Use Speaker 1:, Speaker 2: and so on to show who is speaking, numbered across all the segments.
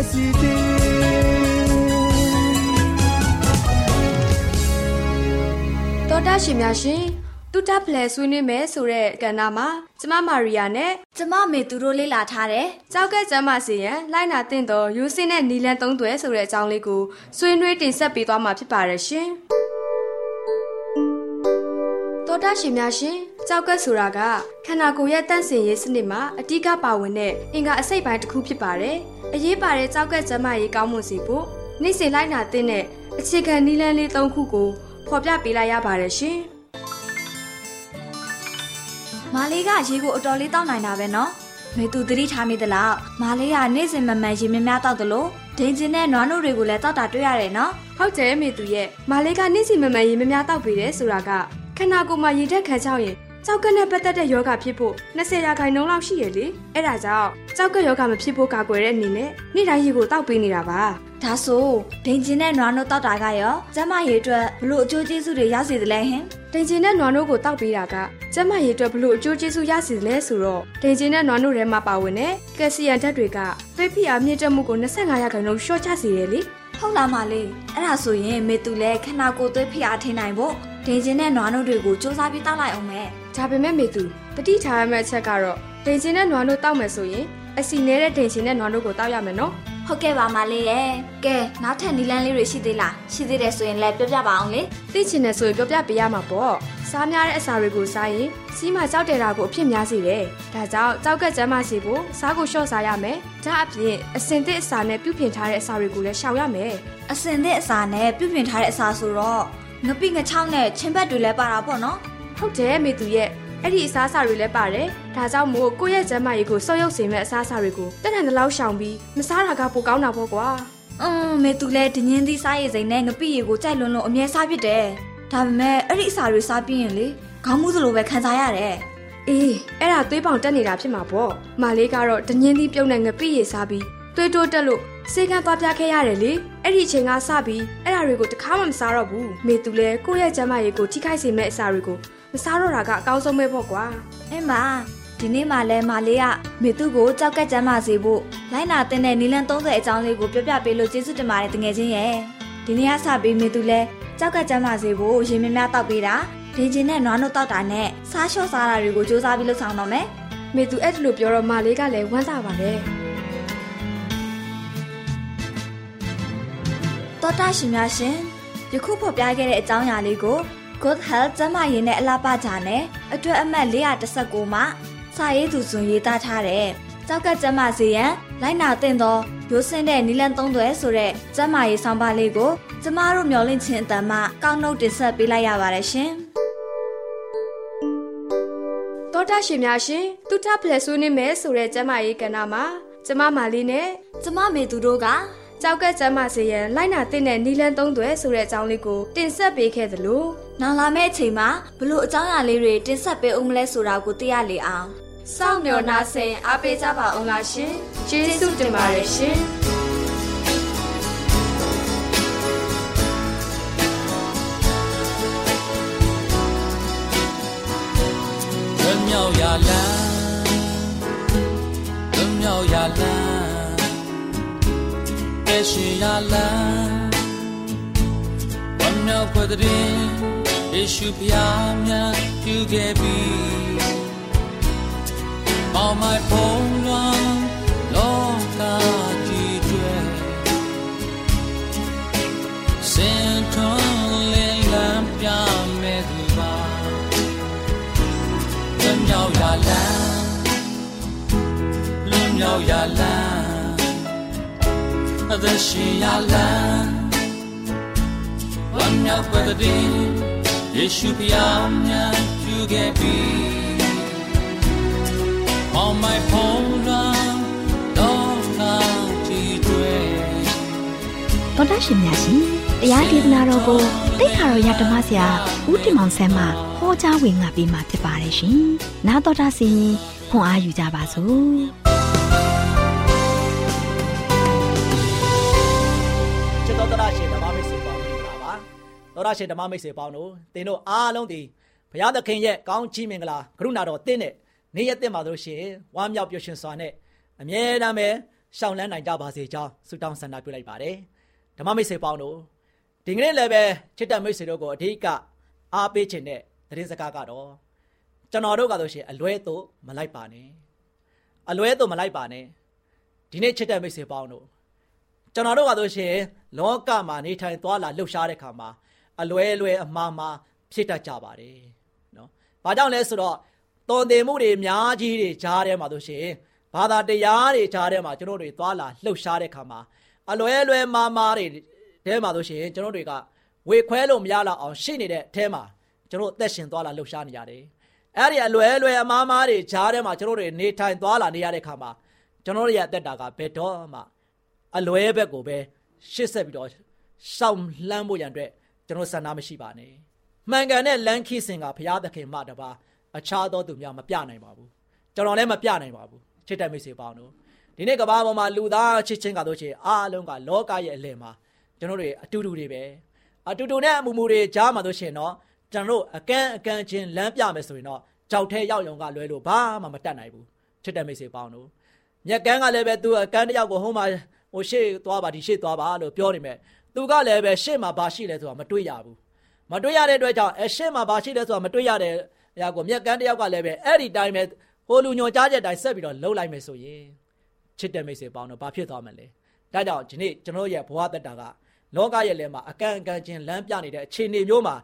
Speaker 1: တွေမဲ့စီတီတော်တာရှင်များ
Speaker 2: ရှင်တူတာဖလဲဆွေးနွေးမယ်ဆိုတဲ့ကဏ္ဍမှာကျမမာရီယာနဲ့
Speaker 3: ကျမမေသူတို့လေ့လာထားတယ်။
Speaker 2: ကြောက်ကဲကျမစီရန်လိုက်နာတင့်တော်ယူစင်းနဲ့နီလန်သုံးသွဲဆိုတဲ့အကြောင်းလေးကိုဆွေးနွေးတင်ဆက်ပေးသွားမှာဖြစ်ပါတယ်ရှင်။ တော်တာရှင်များရှင်ကြောက်ကဲဆိုတာကခန္ဓာကိုယ်ရဲ့တန့်စင်ရေးစနစ်မှာအတိကပါဝင်တဲ့အင်္ဂါအစိတ်ပိုင်းတစ်ခုဖြစ်ပါတယ်။အရေးပါတဲ့ကြောက်ကဲကျမရေးကောင်းမှုစီဖို့နေ့စဉ်လိုက်နာတဲ့အခြေခံနီလန်လေး၃ခုကိုဖော်ပြပေးလိုက်ရပါတယ်ရှင်။
Speaker 3: မာလေးကရေကိုအတော်လေးတောက်နိုင်တာပဲနော်။မေသူသတိထားမိသလား။မာလေးကနေ့စဉ်မမှန်ရေများများတောက်တယ်လို့ဒိန်ကျင်တဲ့နွားနို့တွေကိုလည်းတောက်တာတွေ့ရတယ်နော်။
Speaker 2: ဟုတ်တယ်မေသူရဲ့မာလေးကနေ့စဉ်မမှန်ရေများများတောက်ပေးတယ်ဆိုတာက ခန္ဓာကိုယ်မှာရေဓာတ်ခံချောက်ရင်ကြောက်ကနဲ့ပတ်သက်တဲ့ယောဂဖြစ်ဖို့20ရာခိုင်နှုန်းလောက်ရှိရလေအဲ့ဒါကြောင့်ကြောက်ကယောဂမဖြစ်ဖို့ကာကွယ်တဲ့အနေနဲ့နေ့တိုင်းရေကိုတောက်ပေးနေတာပါ
Speaker 3: ဒါဆိုဒိန်ကျင်တဲ့နွားနို့တောက်တာကရောကျမရေအတွက်ဘလို့အကျိုးကျေးဇူးတွေရစေသလဲဟင်
Speaker 2: ဒိန်ကျင်တဲ့နွားနို့ကိုတောက်ပေးတာကကျမရေအတွက်ဘလို့အကျိုးကျေးဇူးရစေသလဲဆိုတော့ဒိန်ကျင်တဲ့နွားနို့ထဲမှာပါဝင်တဲ့ကယ်ဆီယမ်ဓာတ်တွေကသွေးဖိအားမြင့်တက်မှုကို25ရာခိုင်နှုန်းလျှော့ချစေတယ်လေ
Speaker 3: ဟုတ်လားမလေးအဲ့ဒါဆိုရင်မေတူလည်းခနာကိုသွေးဖိအားထိနိုင်ဖို့ ဒိန်ကျင်တဲ့နွားနို့တွေကိုစူးစမ်းပြီးတောက်လိုက်အောင်မယ်
Speaker 2: ဒါပေမဲ့မေသူတတိထားရမယ့်အချက်ကတော့ဒိန်ကျင်တဲ့နွားနို့တောက်မယ်ဆိုရင်အစီနေတဲ့ဒိန်ကျင်တဲ့နွားနို့ကိုတောက်ရမယ်နော်
Speaker 3: ဟုတ်ကဲ့ပါမလေးရဲ့ကဲနောက်ထပ်နီလန်းလေးတွေရှိသေးလားရှိသေးတယ်ဆိုရင်လည်းပြောပြပါအောင်လေ
Speaker 2: သိချင်တယ်ဆိုရင်ပြောပြပေးရမှာပေါ့စားများတဲ့အစာတွေကိုစားရင်စီးမကြောက်တယ်တာကိုအဖြစ်များစေတယ်ဒါကြောင့်ကြောက်ကက်ကျမ်းမာစေဖို့စားကိုလျှော့စားရမယ်ဒါအပြင်အစင်သစ်အစာနဲ့ပြုပြင်ထားတဲ့အစာတွေကိုလည်းရှောင်ရမယ်
Speaker 3: အစင်သစ်အစာနဲ့ပြုပြင်ထားတဲ့အစာဆိုတော့ ငပိငချောင်းနဲ့ချင်းဘက်တွေလည်းပါတာပေါ့နော်
Speaker 2: ဟုတ်တယ်မေသူရဲ့အဲ့ဒီအစားအစာတွေလည်းပါတယ်။ဒါကြောင့်မို့ကိုယ့်ရဲ့ကျန်းမာရေးကိုစောက်ရုပ်စေမဲ့အစားအစာတွေကိုတက်တဲ့လောက်ရှောင်ပြီးမစားတာကပိုကောင်းတာပေါ့ကွာ။
Speaker 3: အင်းမေသူလည်းဒင်းင်းသီးစားရည်စိမ်နဲ့ငပိရည်ကိုကြိုက်လွန်းလို့အမြဲစားဖြစ်တယ်။ဒါပေမဲ့အဲ့ဒီအစာတွေစားပြီးရင်လေခေါင်းမူးသလိုပဲခံစားရတယ်။
Speaker 2: အေအေးအဲ့ဒါသွေးပေါင်တက်နေတာဖြစ်မှာပေါ့မာလေးကတော့တညင်းသီးပြုံးနဲ့ငပိရေစားပြီးသွေးတိုးတက်လို့ စေကန်းသွားပြခဲ့ရတယ်လေအဲ့ဒီအချိန်ကစပြီးအဲ့ဒါတွေကိုတခါမှမစားတော့ဘူးမေသူလည်းကိုယ့်ရဲ့ကျန်းမာရေးကိုထိခိုက်စေမဲ့အစာတွေကိုမစားတော့တာကအကောင်းဆုံးပဲပေါ့ကွာ
Speaker 3: အင်းမဒီနေ့မှလဲမာလေးကမေသူ့ကိုကြောက်ကက်ကျမ်းမာစေဖို့လိုင်းနာတင်တဲ့နီလန်30အကြောင်းလေးကိုပြောပြပေးလို့ကျေးဇူးတင်ပါတယ်တငယ်ချင်းရဲ့ဒီနေ့ကစပြီးမေသူလဲကြောက်ကက်ကျမ်းမာစေဖို့ရေမြများတောက်ပေးတာဒင်းချင်းနဲ့နွားနို့တောက်တာနဲ့စားလျှော့စားတာတွေကိုစူးစမ်းပြီးလုပ်ဆောင်တော့မယ်
Speaker 2: မေသူအဲ့ဒါလိုပြောတော့မာလေးကလည်းဝမ်းသာပါတယ်
Speaker 3: တော်တာရှင်များရှင်ယခုဖော်ပြခဲ့တဲ့အကြောင်းအရာလေးကို Good Health ကျန်းမာရေးနဲ့အလားပါကြနဲ့အတွက်အမှတ်419မှာစာရေးသူစွန်ရေးသားထားတဲ့ကြောက်ကကျန်းမာစေရန်လိုက်နာသင့်သောရိုးစင်းတဲ့နီလန်သုံးသွဲဆိုတဲ့ကျန်းမာရေးဆောင်ပါလေးကိုကျမတို့မျှဝင့်ခြင်းအတန်မှကောက်နှုတ်တင်ဆက်ပေးလိုက်ရပါတယ်ရှင်
Speaker 2: တောတာရှင်များရှင်တူတာဖလက်ဆွေးနေမယ်ဆိုတဲ့ကျမရေးကဏ္ဍမှာကျမမာလေးနဲ့
Speaker 3: ကျမမေသူတို့က
Speaker 2: ကြောက်ကက်ကျမ်းမာစေရန်လိုက်နာတဲ့နီလန်းသုံးသွဲဆိုတဲ့အကြောင်းလေးကိုတင်ဆက်ပေးခဲ့သလို
Speaker 3: နောက်လာမယ့်အချိန်မှာဘလို့အကြောင်းအရာလေးတွေတင်ဆက်ပေးအောင်မလဲဆိုတာကိုသိရလေအောင်
Speaker 2: စောင့်မျှော်နာဆင်အားပေးကြပါအောင်လားရှင်ကျေးဇူးတင်ပါတယ်ရှင်
Speaker 1: ရှိရာလမ်းဝမ်းမြောက်ဖွယ်တဲ့ယေရှုဖျားများပြုခဲ့ပြီ All my phone long လောကကြီးတွေစင်ထွန်းလင်းလန်းပြမဲ့သူပါလွန်မြောက်ရာလမ်းလွန်မြောက်ရာလမ်းအ သက်ရှင်ရာလမ်းဝမ်းမြောက်ပတ်တဲ့ယေရှုဖျားမြတ်ပြုခဲ့ပြီ On my phone run တော့လာကြည့်တွေ့
Speaker 4: တော်တာရှင်များရှင်တရားဒေသနာတော်ကိုတိတ်ခါတော်ရဓမ္မဆရာဦးတင်မောင်ဆန်းမှဟောကြားဝင်ငါပေးมาဖြစ်ပါတယ်ရှင်။နာတော်တာစီရင်ခွန်အားယူကြပါစို့။
Speaker 5: တော်ရရှင်ဓမ္မမိတ်ဆွေပေါင်းတို့သင်တို့အားလုံးဒီဘုရားသခင်ရဲ့ကောင်းချီးမင်္ဂလာကရုဏာတော်တင့်တဲ့နေ့ရက်တင်ပါလို့ရှိရင်ဝမ်းမြောက်ပျော်ရွှင်စွာနဲ့အမြဲတမ်းပဲရှောင်လန်းနိုင်ကြပါစေကြောင်းဆုတောင်းဆန္ဒပြုလိုက်ပါတယ်ဓမ္မမိတ်ဆွေပေါင်းတို့ဒီကနေ့လည်းပဲချစ်တဲ့မိတ်ဆွေတို့ကိုအဓိကအားပေးခြင်းတဲ့သတင်းစကားကတော့ကျွန်တော်တို့ကဆိုရှင်အလွဲသို့မလိုက်ပါနဲ့အလွဲသို့မလိုက်ပါနဲ့ဒီနေ့ချစ်တဲ့မိတ်ဆွေပေါင်းတို့ကျွန်တော်တို့ကဆိုရှင်လောကမှာနေထိုင်သွားလာလှုပ်ရှားတဲ့ခါမှာ အလွဲလွဲအမှားမှားဖြစ်တတ်ကြပါတယ်နော်။ဘာကြောင့်လဲဆိုတော့တော်တင်မှုတွေအများကြီးတွေကြားထဲမှာဆိုရှင်ဘာသာတရားတွေကြားထဲမှာကျွန်တော်တို့တွေသွားလာလှုပ်ရှားတဲ့ခါမှာအလွဲလွဲမှားမှားတွေထဲမှာဆိုရှင်ကျွန်တော်တွေကဝေခွဲလို့မရတော့အောင်ရှိနေတဲ့အထဲမှာကျွန်တော်အသက်ရှင်သွားလာလှုပ်ရှားနေရတယ်။အဲ့ဒီအလွဲလွဲအမှားမှားတွေကြားထဲမှာကျွန်တော်တွေနေထိုင်သွားလာနေရတဲ့ခါမှာကျွန်တော်တို့ရဲ့အသက်တာကဘယ်တော့မှအလွဲဘက်ကိုပဲရှစ်ဆက်ပြီးတော့ရှောင်လှမ်းဖို့ရန်အတွက် ကျွန်တော်ဆန္ဒမရှိပါနဲ့မှန်ကန်တဲ့လမ်းခီးစဉ်ကဘုရားသခင်မှတပါအခြားသောသူများမပြနိုင်ပါဘူးကျွန်တော်လည်းမပြနိုင်ပါဘူးချစ်တဲ့မိတ်ဆွေပေါင်းတို့ဒီနေ့ကဘာပေါ်မှာလူသားချစ်ချင်းကတော့ချစ်အားလုံးကလောကရဲ့အလယ်မှာကျွန်တော်တွေအတူတူတွေပဲအတူတူနဲ့အမူမူတွေကြားမှာတို့ရှင်တော့ကျွန်တော်တို့အကန့်အကန့်ချင်းလမ်းပြမယ်ဆိုရင်တော့ကြောက်ထဲရောက်ရုံကလွဲလို့ဘာမှမတတ်နိုင်ဘူးချစ်တဲ့မိတ်ဆွေပေါင်းတို့မြက်ကန်းကလည်းပဲသူအကန်းတစ်ယောက်ကိုဟိုမှာဟိုရှေ့သွားပါဒီရှေ့သွားပါလို့ပြောနေမယ် သူကလည်းပဲရှေ့မှာဘာရှိလဲဆိုတာမတွေးရဘူးမတွေးရတဲ့အတွက်ကြောင့်အရှေ့မှာဘာရှိလဲဆိုတာမတွေးရတဲ့အရာကိုမြက်ကန်းတစ်ယောက်ကလည်းပဲအဲ့ဒီတိုင်းပဲဟိုလူညွန်ကြားချက်တိုင်းဆက်ပြီးတော့လှုပ်လိုက်မယ်ဆိုရင်ချစ်တဲ့မိတ်ဆွေပေါင်းတော့ဘာဖြစ်သွားမလဲဒါကြောင့်ဒီနေ့ကျွန်တော်ရဲ့ဘဝတက်တာကလောကရဲ့လဲမှာအကန့်အကန့်ချင်းလမ်းပြနေတဲ့အခြေအနေမျိုးမှာ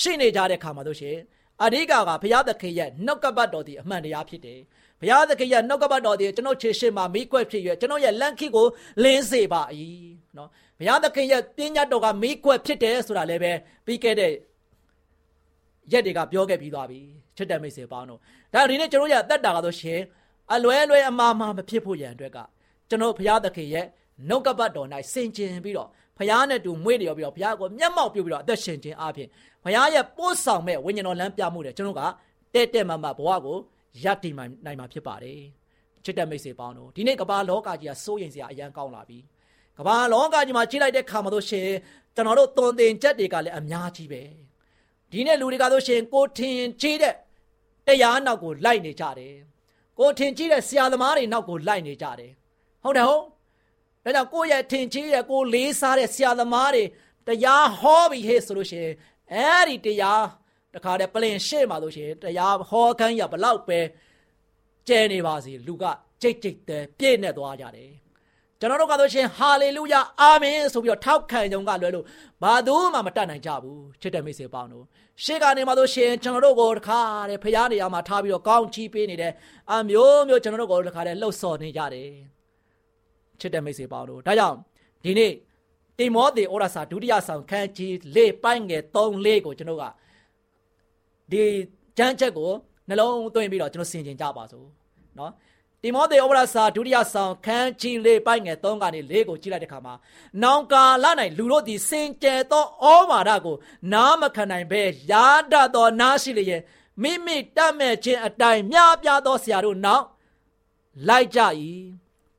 Speaker 5: ရှိနေကြတဲ့ခါမှာတို့ရှင်အဓိကကဘုရားသခင်ရဲ့နှုတ်ကပတ်တော်ဒီအမှန်တရားဖြစ်တယ်ဘုရားသခင်ရဲ့နှုတ်ကပတ်တော်ဒီကျွန်တော်ခြေရှိမှမိကွက်ဖြစ်ရွယ်ကျွန်တော်ရဲ့လန့်ခိကိုလင်းစေပါ၏နော် ဘုရားသခင်ရဲ့ပြဉ္ညာတော်ကမိကွက်ဖြစ်တယ်ဆိုတာလည်းပဲပြီးခဲ့တဲ့ရက်တွေကပြောခဲ့ပြီးသွားပြီချစ်တဲ့မိတ်ဆွေပေါင်းတို့ဒါဒီနေ့ကျွန်တော်ရဲ့အသက်တာကတော့ရှင်အလွဲလွဲအမှားမှားမဖြစ်ဖို့ရန်အတွက်ကကျွန်တော်ဘုရားသခင်ရဲ့နှုတ်ကပတ်တော်၌စင်ကြင်ပြီးတော့ဘုရားနဲ့တူမွေ့လျော်ပြီးတော့ဘုရားကိုမျက်မှောက်ပြုပြီးတော့အသက်ရှင်ခြင်းအပြင်ဘုရားရဲ့ပို့ဆောင်မဲ့ဝိညာဉ်တော်လမ်းပြမှုတွေကျွန်တော်ကတဲ့တဲ့မမဘဝကိုရပ်တည်နိုင်မှာဖြစ်ပါတယ်ချစ်တဲ့မိတ်ဆွေပေါင်းတို့ဒီနေ့ကမ္ဘာလောကကြီးကစိုးရိမ်စရာအရန်ကောင်းလာပြီ ကမ္ဘာလောကကြီးမှာကြီးလိုက်တဲ့ခါမှာတို့ရှင်ကျွန်တော်တို့တုံတင်ချက်တွေကလည်းအများကြီးပဲဒီနေ့လူတွေကတို့ရှင်ကိုထင်ကြီးတဲ့တရားနောက်ကိုလိုက်နေကြတယ်ကိုထင်ကြီးတဲ့ဆရာသမားတွေနောက်ကိုလိုက်နေကြတယ်ဟုတ်တယ်ဟုတ်ဒါကြောင့်ကိုယ့်ရဲ့ထင်ကြီးတဲ့ကိုလေးစားတဲ့ဆရာသမားတွေတရားဟောပြီးဟဲ့ဆိုလို့ရှိရင်အဲ့ဒီတရားတခါတည်းပလင်ရှေ့မှာလို့ရှိရင်တရားဟောခန်းရဘလောက်ပဲကျဲနေပါစေလူကကြိတ်ကြိတ်တဲ့ပြည့်နေသွားကြတယ် ကျွန်တော်တို့ကဆိုရှင်ဟာလေလုယာအာမင်ဆိုပြီးတော့ထောက်ခံကြုံကလွယ်လို့ဘာသူမှမတတ်နိုင်ကြဘူးချစ်တဲ့မိတ်ဆွေပေါင်းတို့ရှေ့ကနေမှဆိုရှင်ကျွန်တော်တို့ကိုတခါတည်းဖရားနေရာမှာထားပြီးတော့ကောင်းချီးပေးနေတယ်အမျိုးမျိုးကျွန်တော်တို့ကိုတခါတည်းလှုပ်ဆော်နေကြတယ်ချစ်တဲ့မိတ်ဆွေပေါင်းတို့ဒါကြောင့်ဒီနေ့တိမောသေဩရစာဒုတိယဆောင်ခန်းကြီး၄ပိုင်းငယ်၃၄ကိုကျွန်တော်ကဒီကျမ်းချက်ကိုနှလုံးသွင်းပြီးတော့ကျွန်တော်ဆင်ခြင်ကြပါစို့နော် တိမောသေဩဝါဒစာဒုတိယဆောင်ခန်းကြီးလေးပိုင်းငယ်3ကနေ4ကိုကြည့်လိုက်တဲ့အခါမှာနောင်ကာလ၌လူတို့သည်စင်ကြယ်သောဩဝါဒကိုနားမခံနိုင်ဘဲယာဒသောနားရှိလျက်မိမိတတ်မဲ့ခြင်းအတိုင်းမြားပြားသောဆရာတို့နောက်လိုက်ကြ၏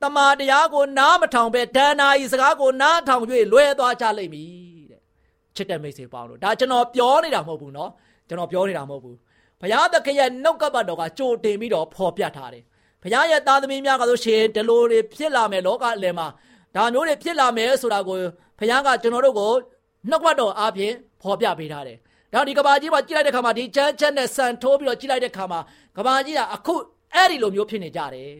Speaker 5: တမာတရားကိုနားမထောင်ပဲဒဏ္ဍာဤစကားကိုနားထောင်၍လွဲသွားကြလိမ့်မည်တဲ့ချစ်တဲ့မိတ်ဆွေပေါင်းတို့ဒါကျွန်တော်ပြောနေတာမဟုတ်ဘူးเนาะကျွန်တော်ပြောနေတာမဟုတ်ဘူးဘုရားသခင်ရဲ့နှုတ်ကပတ်တော်ကကြိုတင်ပြီးတော့ဖော်ပြထားတယ် ဘုရားရဲ့သားသမီးများကဆိုရှင်ဒီလိုတွေဖြစ်လာမယ်လောကအလယ်မှာဒါမျိုးတွေဖြစ်လာမယ်ဆိုတာကိုဘုရားကကျွန်တော်တို့ကိုနှုတ်ကပတ်တော်အားဖြင့်ဖော်ပြပေးထားတယ်ဒါဒီကဘာကြီးမှာကြည့်လိုက်တဲ့ခါမှာဒီချမ်းချမ်းနဲ့ဆန်ထိုးပြီးတော့ကြည့်လိုက်တဲ့ခါမှာကဘာကြီးကအခုအဲ့ဒီလိုမျိုးဖြစ်နေကြတယ်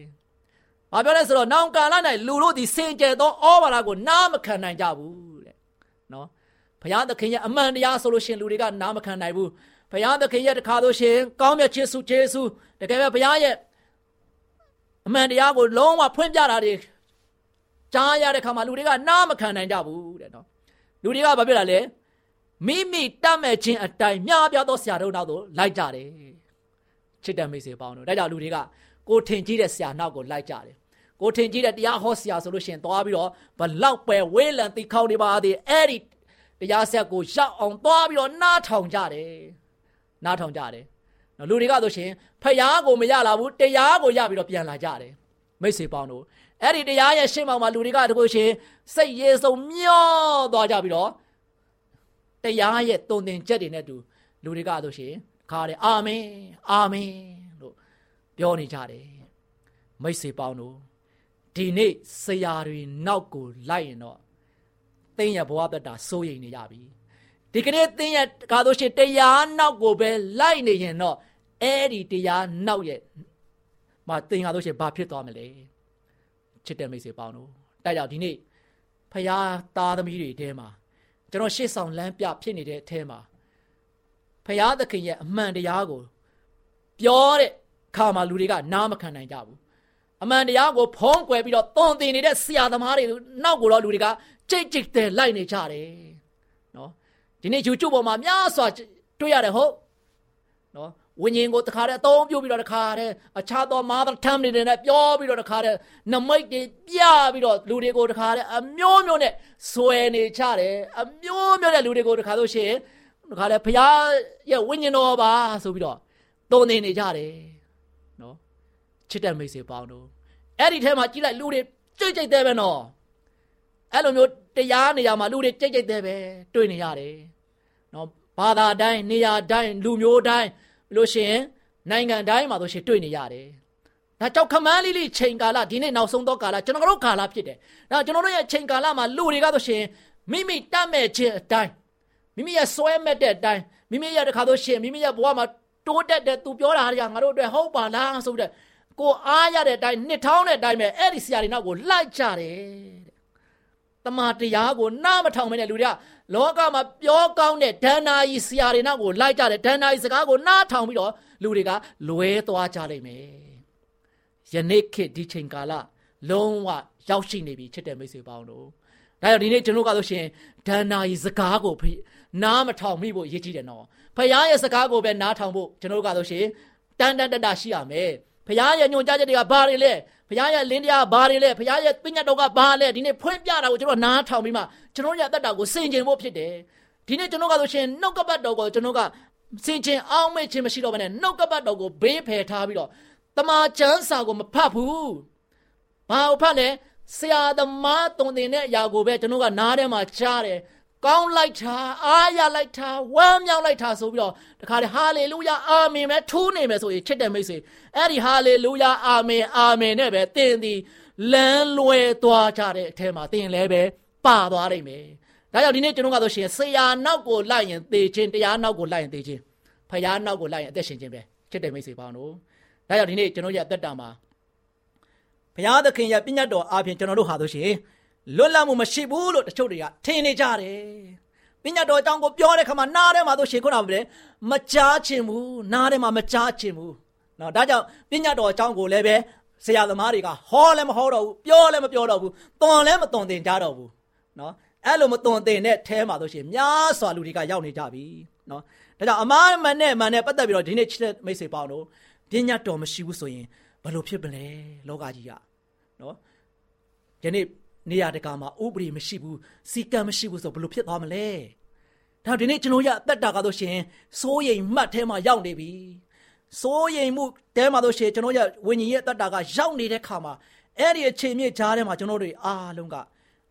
Speaker 5: ။ဘာပြောလဲဆိုတော့နောင်ကာလ၌လူတို့ဒီစင်ကြယ်သောဩဝါဒကိုနားမခံနိုင်ကြဘူးတဲ့။နော်။ဘုရားသခင်ရဲ့အမှန်တရားဆိုလို့ရှင်လူတွေကနားမခံနိုင်ဘူး။ဘုရားသခင်ရဲ့တခါလို့ရှင်ကောင်းမြတ်ခြင်းစုကျေးဇူးတကယ်ပဲဘုရားရဲ့ အမှန်တရားကိုလုံးဝဖွင့်ပြတာတွေကြားရတဲ့ခါမှာလူတွေကနားမခံနိုင်ကြဘူးတဲ့နော်လူတွေကဘာဖြစ်လာလဲမိမိတတ်မဲ့ခြင်းအတိုင်းမြားပြသောဆရာတို့နောက်သို့လိုက်ကြတယ်ချစ်တဲ့မိတ်ဆွေပေါင်းတို့ဒါကြောင့်လူတွေကကိုထင်ကြီးတဲ့ဆရာနောက်ကိုလိုက်ကြတယ်ကိုထင်ကြီးတဲ့တရားဟောဆရာဆိုလို့ရှိရင်သွားပြီးတော့ဘလောက်ပဲဝေးလံတိခေါင်းနေပါသေးအဲ့ဒီတရားဆက်ကိုရောက်အောင်သွားပြီးတော့နားထောင်ကြတယ်နားထောင်ကြတယ် နော်လူတွေကဆိုရှင်ဖျားကိုမရလာဘူးတရားကိုရပြီးတော့ပြန်လာကြတယ်မိတ်ဆွေပေါင်းတို့အဲ့ဒီတရားရဲ့ရှင်းမောင်မှာလူတွေကတခုရှင်စိတ်ရေစုံမျောသွားကြပြီးတော့တရားရဲ့တုံသင်ချက်တွေနဲ့တူလူတွေကဆိုရှင်ခါတယ်အာမင်အာမင်လို့ပြောနေကြတယ်မိတ်ဆွေပေါင်းတို့ဒီနေ့ဆရာတွေနောက်ကိုလိုက်ရင်တော့သင်ရဲ့ဘဝတတာစိုးရိမ်နေကြပြီ ဒီကနေ့သင်ရဲ့ကားလို့ရှိရင်တရားနောက်ကိုပဲလိုက်နေရင်တော့အဲ့ဒီတရားနောက်ရဲ့မသင်ကားလို့ရှိရင်ဘာဖြစ်သွားမလဲချစ်တဲ့မိတ်ဆွေပေါင်းတို့တိုက်ကြောင့်ဒီနေ့ဖရာသားသမီးတွေထဲမှာကျွန်တော်ရှေ့ဆောင်လမ်းပြဖြစ်နေတဲ့အထဲမှာဖရာသခင်ရဲ့အမှန်တရားကိုပြောတဲ့ခါမှာလူတွေကနားမခံနိုင်ကြဘူးအမှန်တရားကိုဖုံးကွယ်ပြီးတော့သွန်သင်နေတဲ့ဆရာသမားတွေနောက်ကိုတော့လူတွေကကြိတ်ကြိတ်တဲ့လိုက်နေကြတယ်နော် ဒီနေ့ YouTube ပေါ်မှာများစွာတွေ့ရတယ်ဟုတ်နော်ဝိညာဉ်ကိုတခါတည်းအသုံးပြုပြီးတော့တခါတည်းအခြားသော mother tongue တွေနဲ့ပြောပြီးတော့တခါတည်းနမိတ်တွေပြပြီးတော့လူတွေကိုတခါတည်းအမျိုးမျိုးနဲ့ဆွဲနေကြတယ်အမျိုးမျိုးနဲ့လူတွေကိုတခါလို့ရှိရင်တခါတည်းဘုရားရဲ့ဝိညာဉ်တော်ပါဆိုပြီးတော့သုံးနေနေကြတယ်နော်ချစ်တဲ့မိတ်ဆွေပေါင်းတို့အဲ့ဒီထဲမှာကြည့်လိုက်လူတွေကြိတ်ကြိတ်သေးပဲနော်အဲ့လိုမျိုးတရားနေရာမှာလူတွေကြိတ်ကြိတ်သေးပဲတွေ့နေရတယ် နော်ဘာသာတိုင်းနေရာတိုင်းလူမျိုးတိုင်းလို့ရှိရင်နိုင်ငံတိုင်းမှာဆိုရှင်တွေ့နေရတယ်ဒါကြောင့်ခမန်းလေးလေးချိန်ကာလဒီနေ့နောက်ဆုံးသောကာလကျွန်တော်တို့ကာလဖြစ်တယ်ဒါကျွန်တော်တို့ရဲ့ချိန်ကာလမှာလူတွေကဆိုရှင်မိမိတတ်မဲ့ခြင်းအတိုင်းမိမိရဲ့စွဲမဲ့တဲ့အတိုင်းမိမိရဲ့တခါဆိုရှင်မိမိရဲ့ဘဝမှာတိုးတက်တဲ့သူပြောတာတွေကငါတို့အတွက်ဟုတ်ပါလားဆိုပြီးတော့ကိုအားရတဲ့အတိုင်းနှစ်ထောင်းတဲ့အတိုင်းပဲအဲ့ဒီဆရာတွေနောက်ကိုလိုက်ကြတယ်တ မန်တရားကိုနားမထောင်မနဲ့လူတွေကလောကမှာပြောကောင်းတဲ့ဒဏ္ဍာရီဆရာတွေနောက်ကိုလိုက်ကြတယ်ဒဏ္ဍာရီစကားကိုနားထောင်ပြီးတော့လူတွေကလွဲသွားကြလိမ့်မယ်ယနေ့ခေတ်ဒီချိန်ကာလလုံးဝရောက်ရှိနေပြီချစ်တဲ့မိတ်ဆွေပေါင်းတို့ဒါကြောင့်ဒီနေ့ကျွန်တော်ကဆိုရှင်ဒဏ္ဍာရီစကားကိုနားမထောင်မိဖို့ရည်ကြည်တယ်နော်ဖခင်ရဲ့စကားကိုပဲနားထောင်ဖို့ကျွန်တော်ကဆိုရှင်တန်တန်တတရှိရမယ် ဖခင်ရဲ့ညွှန်ကြားချက်တွေကဘာတွေလဲဖခင်ရဲ့လင်းတရားဘာတွေလဲဖခင်ရဲ့ပညာတော်ကဘာလဲဒီနေ့ဖွင့်ပြတာကိုကျွန်တော်နားထောင်ပြီးမှကျွန်တော်ရဲ့အသက်တာကိုစင်ကြင်ဖို့ဖြစ်တယ်ဒီနေ့ကျွန်တော်ကဆိုရှင်နှုတ်ကပတ်တော်ကိုကျွန်တော်ကစင်ကျင်အောင်မဲ့ခြင်းမရှိတော့ဘဲနဲ့နှုတ်ကပတ်တော်ကိုဘေးဖယ်ထားပြီးတော့တမန်ကျမ်းစာကိုမဖတ်ဘူးဘာကိုဖတ်လဲဆရာသမားတုံတင်တဲ့အရာကိုပဲကျွန်တော်ကနားထဲမှာကြားတယ် ကောင်းလိုက်တာအားရလိုက်တာဝမ်းမြောက်လိုက်တာဆိုပြီးတော့တခါလေဟာလေလုယာအာမင်ပဲထိုးနေမယ်ဆိုရင်ချစ်တဲ့မိတ်ဆွေအဲ့ဒီဟာလေလုယာအာမင်အာမင်နဲ့ပဲသင်သည်လမ်းလွဲသွားကြတဲ့အထဲမှာသင်လည်းပဲပါသွားနိုင်မယ်ဒါကြောင့်ဒီနေ့ကျွန်တော်ကဆိုရှင်ဆရာနောက်ကိုလိုက်ရင်သေခြင်းတရားနောက်ကိုလိုက်ရင်သေခြင်းဖယားနောက်ကိုလိုက်ရင်အသက်ရှင်ခြင်းပဲချစ်တဲ့မိတ်ဆွေပေါင်းတို့ဒါကြောင့်ဒီနေ့ကျွန်တော်ရဲ့အသက်တာမှာဘုရားသခင်ရဲ့ပြည့်ညတ်တော်အားဖြင့်ကျွန်တော်တို့ဟာဆိုရှင် လွတ်လပ်မှုမရှိဘူးလို့တချို့တွေကထင်နေကြတယ်ပညာတော်အကြောင်းကိုပြောတဲ့ခါမှာနားထဲမှာဆိုရှင်ခုနကပြောမကြားချင်ဘူးနားထဲမှာမကြားချင်ဘူးနော်ဒါကြောင့်ပညာတော်အကြောင်းကိုလည်းပဲဆရာသမားတွေကဟောလည်းမဟောတော့ဘူးပြောလည်းမပြောတော့ဘူးတွန်လည်းမတွန်တင်ကြတော့ဘူးနော်အဲ့လိုမတွန်တင်တဲ့အဲမှာဆိုရှင်များစွာလူတွေကရောက်နေကြပြီနော်ဒါကြောင့်အမားမန်နဲ့မန်နဲ့ပတ်သက်ပြီးတော့ဒီနေ့ချစ်တဲ့မိတ်ဆွေပေါင်းတို့ပညာတော်မရှိဘူးဆိုရင်ဘယ်လိုဖြစ်ပလဲလောကကြီးကနော်ယနေ့ နေရာတကာမှာဥပဒေမရှိဘူးစီကံမရှိဘူးဆိုဘယ်လိုဖြစ်သွားမလဲဒါဒီနေ့ကျွန်တော်ရအသက်တာကတော့ရှင်စိုးရိမ်မှတ်ထဲမှာရောက်နေပြီစိုးရိမ်မှုတဲမှာတော့ရှင်ကျွန်တော်ရဝิญဉ်ရဲ့အသက်တာကရောက်နေတဲ့ခါမှာအဲ့ဒီအခြေမြင့်ကြားထဲမှာကျွန်တော်တို့အားလုံးက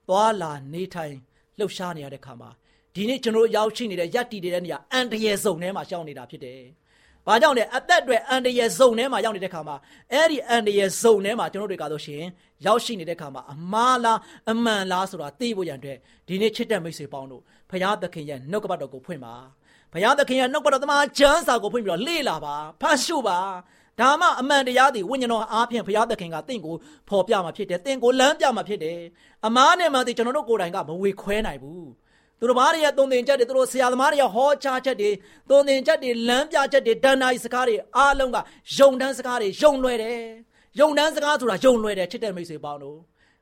Speaker 5: သွားလာနေထိုင်လှုပ်ရှားနေရတဲ့ခါမှာဒီနေ့ကျွန်တော်တို့ရောက်ရှိနေတဲ့ယက်တီတဲ့နေရာအန်တရယ်စုံထဲမှာရှောင်းနေတာဖြစ်တယ်။ ဘာကြောင့်လဲအသက်တွေအန်တရယ်ဇုံထဲမှာရောက်နေတဲ့ခါမှာအဲ့ဒီအန်တရယ်ဇုံထဲမှာကျွန်တော်တို့ကတော့ရှင်ရောက်ရှိနေတဲ့ခါမှာအမားလားအမှန်လားဆိုတာသိဖို့ရန်အတွက်ဒီနေ့ချစ်တဲ့မိတ်ဆွေပေါင်းတို့ဖရာသခင်ရဲ့နှုတ်ကပတ်တော်ကိုဖွင့်ပါဖရာသခင်ရဲ့နှုတ်ကပတ်တော်သမားကျမ်းစာကိုဖွင့်ပြီးတော့လေ့လာပါဖတ်ရှုပါဒါမှအမှန်တရားတွေဝိညာဉ်တော်အားဖြင့်ဘုရားသခင်ကတင့်ကိုဖော်ပြမှာဖြစ်တယ်။တင့်ကိုလမ်းပြမှာဖြစ်တယ်။အမားနဲ့မှဒီကျွန်တော်တို့ကိုယ်တိုင်ကမဝေခွဲနိုင်ဘူး သူတို့ဘာတွေရဲ့သုံးသင်ချက်တွေသူတို့ဆရာသမားတွေရဲ့ဟောကြားချက်တွေသုံးသင်ချက်တွေလမ်းပြချက်တွေဒဏ္ဍာရီစကားတွေအားလုံးကယုံတန်းစကားတွေယုံလွယ်တယ်ယုံတန်းစကားဆိုတာယုံလွယ်တယ်ချစ်တဲ့မိတ်ဆွေပေါင်းတို့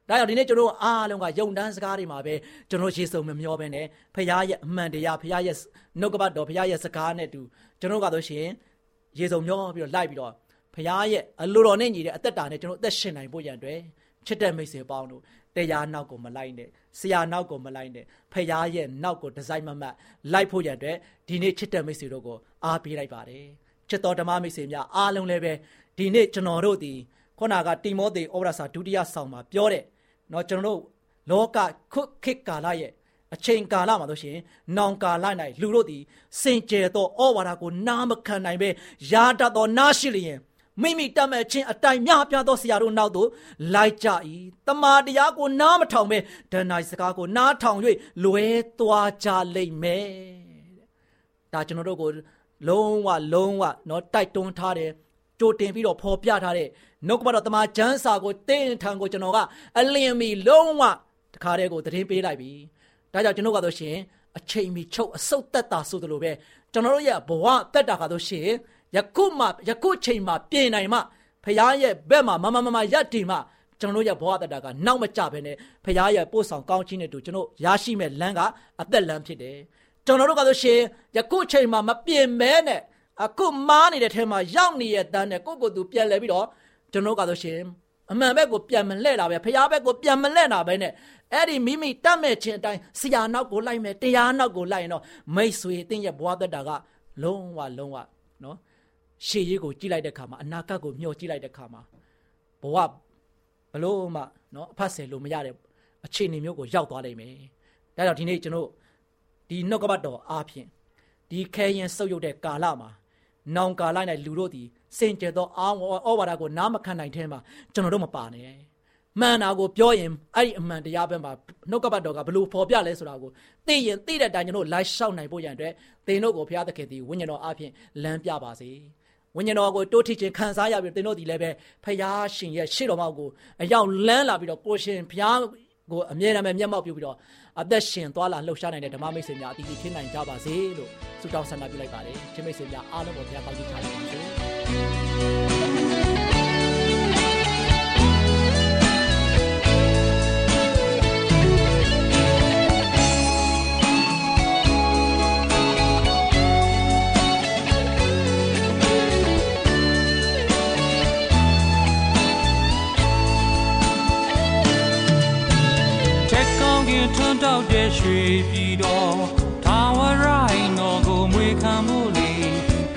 Speaker 5: ဒါကြောင့်ဒီနေ့ကျွန်တော်အားလုံးကယုံတန်းစကားတွေမှာပဲကျွန်တော်ရေစုံမမျောပဲနဲ့ဖခင်ရဲ့အမှန်တရားဖခင်ရဲ့နှုတ်ကပတ်တော်ဖခင်ရဲ့စကားနဲ့တူကျွန်တော်ကတော့ရှင်ရေစုံမျောပြီးတော့လိုက်ပြီးတော့ဖခင်ရဲ့အလိုတော်နဲ့ညီတဲ့အသက်တာနဲ့ကျွန်တော်အသက်ရှင်နိုင်ဖို့ရန်အတွက် ချစ်တဲ့မိတ်ဆွေပေါင်းတို့တရားနောက်ကိုမလိုက်နဲ့ဆရာနောက်ကိုမလိုက်နဲ့ဖခင်ရဲ့နောက်ကိုဒီဇိုင်းမမတ်လိုက်ဖို့ရန်အတွက်ဒီနေ့ချစ်တဲ့မိတ်ဆွေတို့ကိုအားပေးလိုက်ပါတယ်ချစ်တော်ဓမ္မမိတ်ဆွေများအားလုံးလည်းပဲဒီနေ့ကျွန်တော်တို့ဒီခုနကတိမောသေဩဝါဒစာဒုတိယဆောင်မှာပြောတဲ့เนาะကျွန်တော်တို့လောကခုခေတ်ကာလရဲ့အချိန်ကာလမှာဆိုရှင်နောင်ကာလ၌လူတို့သည်စင်ကြယ်သောဩဝါဒကိုနားမခံနိုင်ပဲယာတတ်သောနားရှိလျင် မိမိတတ်မဲ့ခြင်းအတိုင်များပြားသောဆရာတို့နောက်သို့လိုက်ကြ၏တမာတရားကိုနားမထောင်ပဲဒဏ္ဍိုင်စကားကိုနားထောင်၍လွဲသွားကြလိမ့်မယ်ဒါကျွန်တော်တို့ကိုလုံးဝလုံးဝเนาะတိုက်တွန်းထားတယ်ကြိုတင်ပြီးတော့ဖော်ပြထားတဲ့နှုတ်ကပတ်တော်တမန်ကျမ်းစာကိုတင်းထံကိုကျွန်တော်ကအလင်းမီလုံးဝတခါတည်းကိုသတင်းပေးလိုက်ပြီဒါကြောင့်ကျွန်တော်ကတော့ရှင်အချိန်မီချုပ်အစုပ်သက်တာဆိုသလိုပဲကျွန်တော်တို့ရဲ့ဘဝသက်တာကတော့ရှင် ယခုမှယခုချိန်မှပြင်နိုင်မှဖခင်ရဲ့ဘက်မှာမမမမရက်တည်မှကျွန်တော်တို့ရဲ့ဘဝတတကနောက်မကြဘဲနဲ့ဖခင်ရဲ့ပို့ဆောင်ကောင်းခြင်းနဲ့တူကျွန်တော်ရရှိမဲ့လမ်းကအသက်လမ်းဖြစ်တယ်ကျွန်တော်တို့ကဆိုရှင်ယခုချိန်မှာမပြင်မဲနဲ့အခုမားနေတဲ့ထဲမှာရောက်နေတဲ့တန်းနဲ့ကိုယ့်ကိုယ်သူပြန်လဲပြီးတော့ကျွန်တော်ကဆိုရှင်အမှန်ဘက်ကိုပြန်မလှဲ့တာပဲဖခင်ဘက်ကိုပြန်မလှဲ့တာပဲနဲ့အဲ့ဒီမိမိတတ်မဲ့ခြင်းအတိုင်းဆရာနောက်ကိုလိုက်မယ်တရားနောက်ကိုလိုက်ရင်တော့မိတ်ဆွေတင်းရဲ့ဘဝသက်တာကလုံးဝလုံးဝနော် ရှေ့ရေးကိုကြည့်လိုက်တဲ့ခါမှာအနာဂတ်ကိုမျှော်ကြည့်လိုက်တဲ့ခါမှာဘဝဘလို့မှနော်အဖတ်ဆယ်လို့မရတဲ့အခြေအနေမျိုးကိုရောက်သွားနိုင်မယ်။ဒါကြောင့်ဒီနေ့ကျွန်တော်ဒီနှုတ်ကပတ်တော်အားဖြင့်ဒီခဲရင်ဆုပ်ယုပ်တဲ့ကာလမှာနောင်ကာလ၌လူတို့သည်စင်ကြယ်သောအာဝဩဝါဒကိုနားမခံနိုင်တဲ့မှာကျွန်တော်တို့မပါနဲ့။မှန်တာကိုပြောရင်အဲ့ဒီအမှန်တရားဘက်မှာနှုတ်ကပတ်တော်ကဘလို့ဖော်ပြလဲဆိုတာကိုသိရင်သိတဲ့အတိုင်းကျွန်တော်လိုက်လျှောက်နိုင်ဖို့ရန်အတွက်သင်တို့ကိုဘုရားသခင်သည်ဝိညာဉ်တော်အားဖြင့်လမ်းပြပါစေ။ ဝိညာဉ်တော်ကိုတိုးထိခြင်းခံစားရပြီးသင်တို့ဒီလည်းပဲဖယားရှင်ရဲ့ရှေ့တော်မောက်ကိုအရောက်လန်းလာပြီးတော့ကိုရှင်ဖယားကိုအမြဲတမ်းမျက်မှောက်ပြုပြီးတော့အသက်ရှင်သွားလာလှုပ်ရှားနိုင်တဲ့ဓမ္မမိတ်ဆွေများအတီးတီးဖြစ်နိုင်ကြပါစေလို့ဆုတောင်းဆန္ဒပြုလိုက်ပါတယ်ချင်းမိတ်ဆွေများအားလုံးကိုဘုရားကောင်းချီးချလိုက်ပါစေ
Speaker 1: ထွန်းတောက်တဲ့ရွှေပြည်တော်ထာဝရိုင်းတော်ကိုမွေခံမှုလေ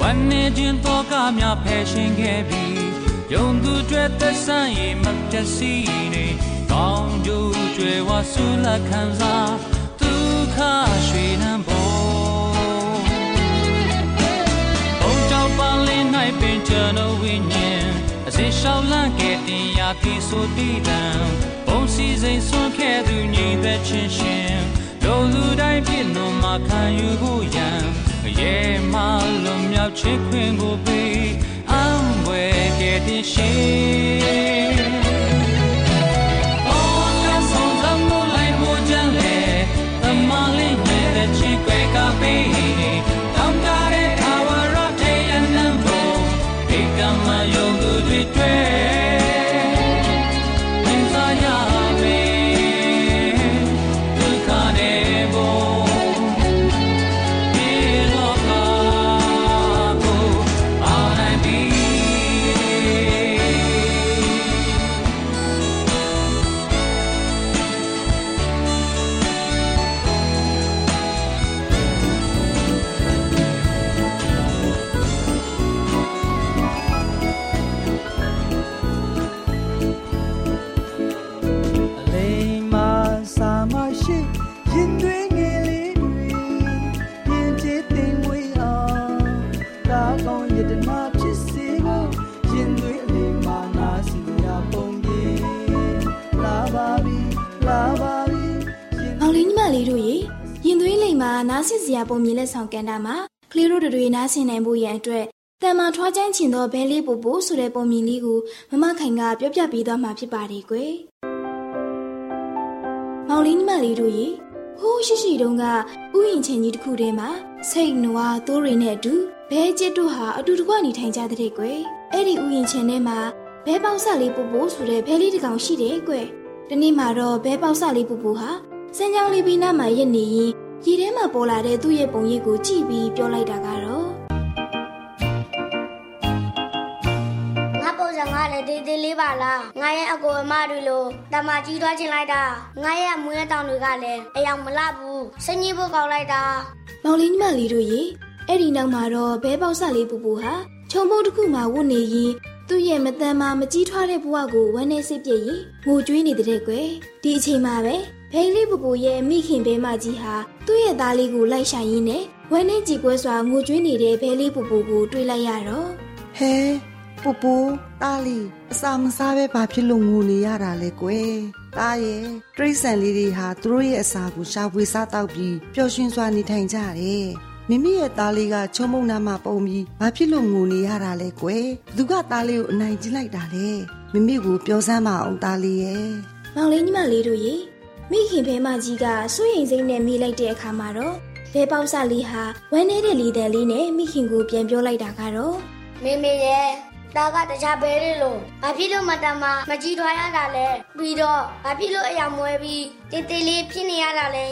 Speaker 1: ဝန်နေခြင်းတော့ကများဖယ်ရှင်ခဲ့ပြီယုံသူတွေသက်ဆိုင်ရင်မပြတ်စီနေကောင်းကျိုးကျွယ်ဝဆူလက်ခံစားဒုက္ခရွှေနှံပေါ်ဘုံကြောင့်ပန်းလေး၌ပင်ကျွန်တော်ဝိညာဉ်အစစ်ရှောင်းလန့်ခဲ့တင်ရာပြီဆိုတည်တံဘုံ စီစိန်ဆွန့်ခဲ့သူညီသက်ချင်းရှင်လူလူတိုင်းပြည့်နှုံမှာခံယူဖို့ရန်ရဲမလွန်မြောက်ချစ်ခွင်ကိုပေးအံွယ်ခဲ့တဲ့ရှင်အော်ကဆုံးသမိုးလိုက်မိုးကြလေတမလေးနဲ့တဲ့ချစ်ခွဲကပေးတောင်းတ
Speaker 6: ဆောင်ကန်တာမှာကလေးတို့တွေနားဆင်နိုင်ဖို့ရန်အတွက်တန်မာထွားချမ်းချင်သောဘဲလေးပူပူဆိုတဲ့ပုံမြင်လေးကိုမမခိုင်ကပြောပြပေးသွားမှာဖြစ်ပါတယ်ကွယ်။မောင်လေးညီမလေးတို့ရေဟိုးရှိရှိတုန်းကဥယျာဉ်ချင်းကြီးတစ်ခုထဲမှာစိတ်နွားသိုးတွေနဲ့အတူဘဲကျစ်တို့ဟာအတူတကွနေထိုင်ကြတဲ့ကွယ်။အဲ့ဒီဥယျာဉ်ချင်းထဲမှာဘဲပေါက်ဆက်လေးပူပူဆိုတဲ့ဘဲလေးတစ်ကောင်ရှိတယ်ကွယ်။ဒီနေ့မှာတော့ဘဲပေါက်ဆက်လေးပူပူဟာစမ်းကြောင်းလေးပြီးနားမှာရက်နေရင် ရေထဲမှာပေါ်လာတဲ့သူ့ရဲ့ပုံရိပ်ကိုကြည့်ပြီးပြောလိုက်တာကတော့
Speaker 7: ငါပုံစံငါလည်းဒေးသေးလေးပါလားငါရဲ့အကိုအမတွေလိုတမကြီးသွားချင်လိုက်တာငါရဲ့မွေးတောင်တွေကလည်းအယောင်မလဘူးစင်ကြီးဖို့ကောက်လိုက်တာ
Speaker 6: မောင်လေးညီမလေးတို့ရေအဲ့ဒီနောက်မှာတော့ဘဲပေါက်ဆက်လေးပူပူဟာခြုံပုတ်တစ်ခုမှဝတ်နေရင်သူ့ရဲ့မတန်မာမကြီးထွားတဲ့ဘဝကိုဝမ်းနဲ့စိတ်ပြည့်ရင်ငိုကြွေးနေတဲ့ကွယ်ဒီအချိန်မှာပဲ ဘိန်းလေးပူပူရဲ့မိခင်ဘဲမကြီးဟာသူ့ရဲ့သားလေးကိုလိုက်ရှာရင်းနဲ့ဝမ်းနဲ့ကြည်ပွဲစွာငိုကြွေးနေတဲ့ဘဲလေးပူပူကိုတွေ့လိုက်ရတော့
Speaker 8: ဟဲပူပူတားလီအစာမစားပဲဘာဖြစ်လို့ငိုနေရတာလဲကွယ်တားရဲ့တရိษံလေးတွေဟာသူတို့ရဲ့အစာကိုရှာဖွေစားတောက်ပြီးပျော်ရွှင်စွာနေထိုင်ကြတယ်မိမိရဲ့သားလေးကချုံမုံနာမှာပုံပြီးဘာဖြစ်လို့ငိုနေရတာလဲကွယ်သူကသားလေးကိုအနိုင်ကျင့်လိုက်တာလေမိမိကိုပြောစမ်းမအောင်သားလေးရဲ့
Speaker 6: မောင်လေးညီမလေးတို့ရေ မိခင်ဘဲမကြီးကစိုးရိမ်စိတ်နဲ့မိလိုက်တဲ့အခါမှာတော့ဘဲပေါက်ဆလေးဟာဝမ်းနေတဲ့လီတန်လေးနဲ့မိခင်ကိုပြန်ပြောလိုက်တာကတော့
Speaker 7: မေမေရဲ့ဒါကတခြားဘဲလေးလို့ဘာဖြစ်လို့မတမမကြီးထွားရတာလဲပြီးတော့ဘာဖြစ်လို့အယောင်မွဲပြီးတေးသေးလေးဖြစ်နေရတာလဲ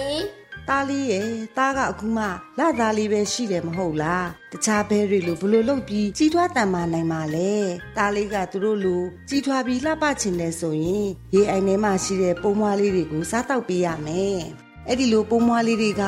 Speaker 8: သားလေးရဲ့သားကအခုမှလာသားလေးပဲရှိတယ်မဟုတ်လားတခြားဘဲတွေလိုဘလို့လုတ်ပြီးကြီးထွားတန်မာနိုင်မှာလဲသားလေးကသူတို့လိုကြီးထွားပြီးလှပချင်တယ်ဆိုရင်ရေအိုင်ထဲမှာရှိတဲ့ပုံမွားလေးတွေကိုစားတောက်ပေးရမယ်အဲ့ဒီလိုပုံမွားလေးတွေက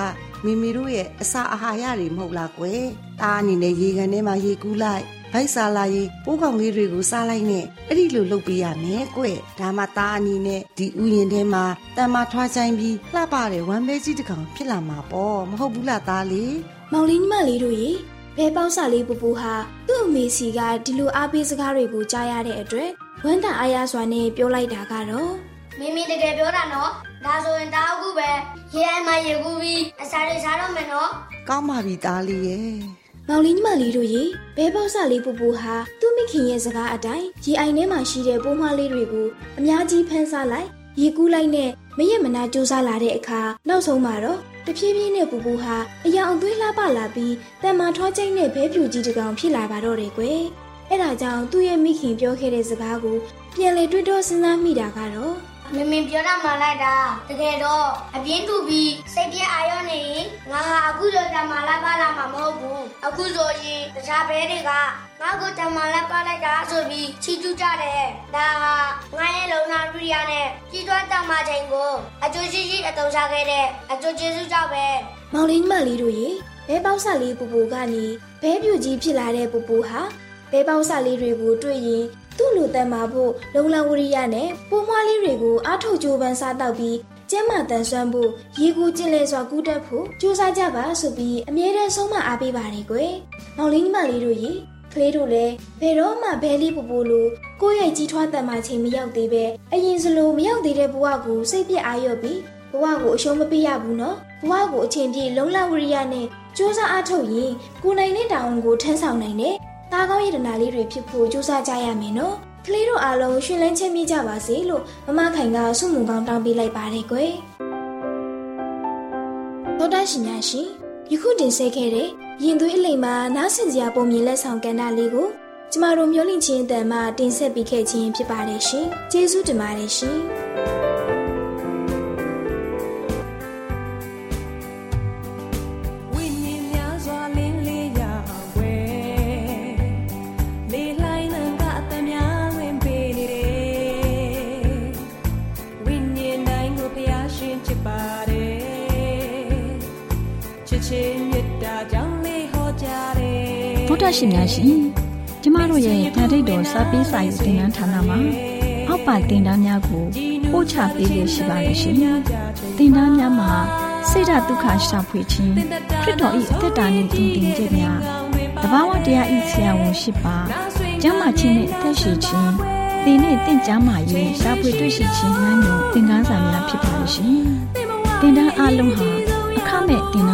Speaker 8: မိမိတို့ရဲ့အစာအာဟာရတွေမဟုတ်လားကွယ်တားအနေနဲ့ရေကန်ထဲမှာရေကူးလိုက် ဗိုက်စားလာရင်ပိုးကောင်လေးတွေကိုစားလိုက်နဲ့အဲ့ဒီလိုလုပ်ပေးရမယ်ကွဒါမှသားအနေနဲ့ဒီဥယျာဉ်ထဲမှာတန်မာထွားချိုင်းပြီးလှပတဲ့ဝမ်းပဲကြီးတစ်ကောင်ဖြစ်လာမှာပေါ့မဟုတ်ဘူးလားသားလေး
Speaker 6: မောင်လေးညီမလေးတို့ရေဘဲပေါက်စာလေးပူပူဟာသူ့အမေစီကဒီလိုအားပေးစကားတွေကိုကြားရတဲ့အတွက်ဝမ်းတန်အားရစွာနဲ့ပြောလိုက်တာကတော့
Speaker 7: မိမိတကယ်ပြောတာနော်ဒါဆိုရင်တားအခုပဲရေအိမ်မှာရေကူးပြီးအစာတွေစားတော့မယ်နော်
Speaker 8: ကောင်းပါပြီသားလေးရဲ့
Speaker 6: မောင်လေးညီမလေးတို့ရေဘဲပေါက်ဆလေးပူပူဟာသူ့မိခင်ရဲ့စကားအတိုင်းရေအိုင်ထဲမှာရှိတဲ့ပိုးမွှားလေးတွေကိုအများကြီးဖမ်းဆလိုက်ရေကူးလိုက်နဲ့မရက်မနာကြိုးစားလာတဲ့အခါနောက်ဆုံးမှာတော့တဖြည်းဖြည်းနဲ့ပူပူဟာအယောင်အသွေးလှပလာပြီးတန်မာထွားကျိန်းနဲ့ဘဲဖြူကြီးတစ်ကောင်ဖြစ်လာပါတော့တယ်ကွယ်အဲ့ဒါကြောင့်သူ့ရဲ့မိခင်ပြောခဲ့တဲ့စကားကိုပြန်လေတွေးတောစဉ်းစားမိတာကတော့
Speaker 7: မမင်ပြောတာမှလိုက်တာတကယ်တော့အပြင်းထူပြီးစိတ်ပြည့်အာရုံနေငါဟာအခုလိုတမလာပါလာမှာမဟုတ်ဘူးအခုဆိုရင်တခြားဘဲတွေကငါ့ကိုတမလာပါလိုက်တာဆိုပြီးချီကျူးကြတယ်ဒါဟာငါရဲ့လုံနာရီရိယနဲ့ကြီးထွားတမချိန်ကိုအကျိုးရှိရှိအသုံးချခဲ့တဲ့အကျိုးကျေးဇူးကြောင့်ပဲ
Speaker 6: မောင်လေးညီမလေးတို့ရေဘဲပေါက်ဆက်လေးပူပူကနေဘဲပြူကြီးဖြစ်လာတဲ့ပူပူဟာဘဲပေါက်ဆက်လေးတွေကိုတွေ့ရင် သူ့လူတန်မာဖို့လုံလဝရိယနဲ့ပိုးမွားလေးတွေကိုအားထုတ်ကြိုးပမ်းစားတောက်ပြီးကျမ်းမာတန်ဆွမ်းဖို့ရေကူကျင်လေစွာကူးတက်ဖို့ကြိုးစားကြပါဆိုပြီးအမြဲတမ်းဆုံးမအားပေးပါတယ်ကွယ်။မောင်လေးညီမလေးတို့ရေကလေးတို့လည်းဘယ်တော့မှဘဲလေးပူပူလိုကိုယ့်ရဲ့ကြီးထွားတန်မာချိန်မရောက်သေးပဲအရင်စလိုမရောက်သေးတဲ့ဘဝကိုစိတ်ပြည့်အာရုံပြီးဘဝကိုအရှုံးမပေးရဘူးနော်ဘဝကိုအချိန်ပြည့်လုံလဝရိယနဲ့စူးစမ်းအားထုတ်ရင်ကိုယ်နိုင်တဲ့တောင်းကိုထမ်းဆောင်နိုင်တဲ့ တာကောင်းရတနာလေးတွေဖြစ်ဖို့ကြိုးစားကြရမယ်နော်ကလေးတို့အားလုံးရှင်လန်းချင်းမိကြပါစေလို့မမခိုင်ကဆုမွန်ကောင်းတောင်းပေးလိုက်ပါတယ်ကွယ်သောတာရှင်များရှင်ယခုတင်ဆက်ခဲ့တဲ့ရင်သွေးအလိမ်မှာနားဆင်စရာပုံမြင်လက်ဆောင်ကဏ္ဍလေးကိုကျမတို့မျိုးလင့်ချင်းအတန်မှတင်ဆက်ပေးခဲ့ခြင်းဖြစ်ပါတယ်ရှင်ကျေးဇူးတင်ပါတယ်ရှင်
Speaker 9: ဒ္ဓရှင်များရှင်ကျမတို့ရဲ့ဓာတ်တိတ်တော်စာပေးစာယူတင်နန်းဌာနမှာအောက်ပါတင်ဒားများကိုပို့ချပေးရရှိပါတယ်ရှင်တင်ဒားများမှာဆိဒ္ဓတုခရှာဖွေခြင်းခရစ်တော်၏အသက်တာနှင့်တူတင်ခြင်းများတဘာဝတရားဤဆရာဝန်ရှိပါကျမ်းမာခြင်းနဲ့အသက်ရှိခြင်းသင်နဲ့တင့်ကြမာရေးရှားဖွေတွေ့ရှိခြင်းမှန်းညွန်သင်ခန်းစာများဖြစ်ပါလိမ့်ရှင်တင်ဒားအလုံးဟာအခမဲ့တင်ဒားတွေဖြစ်ပါတယ်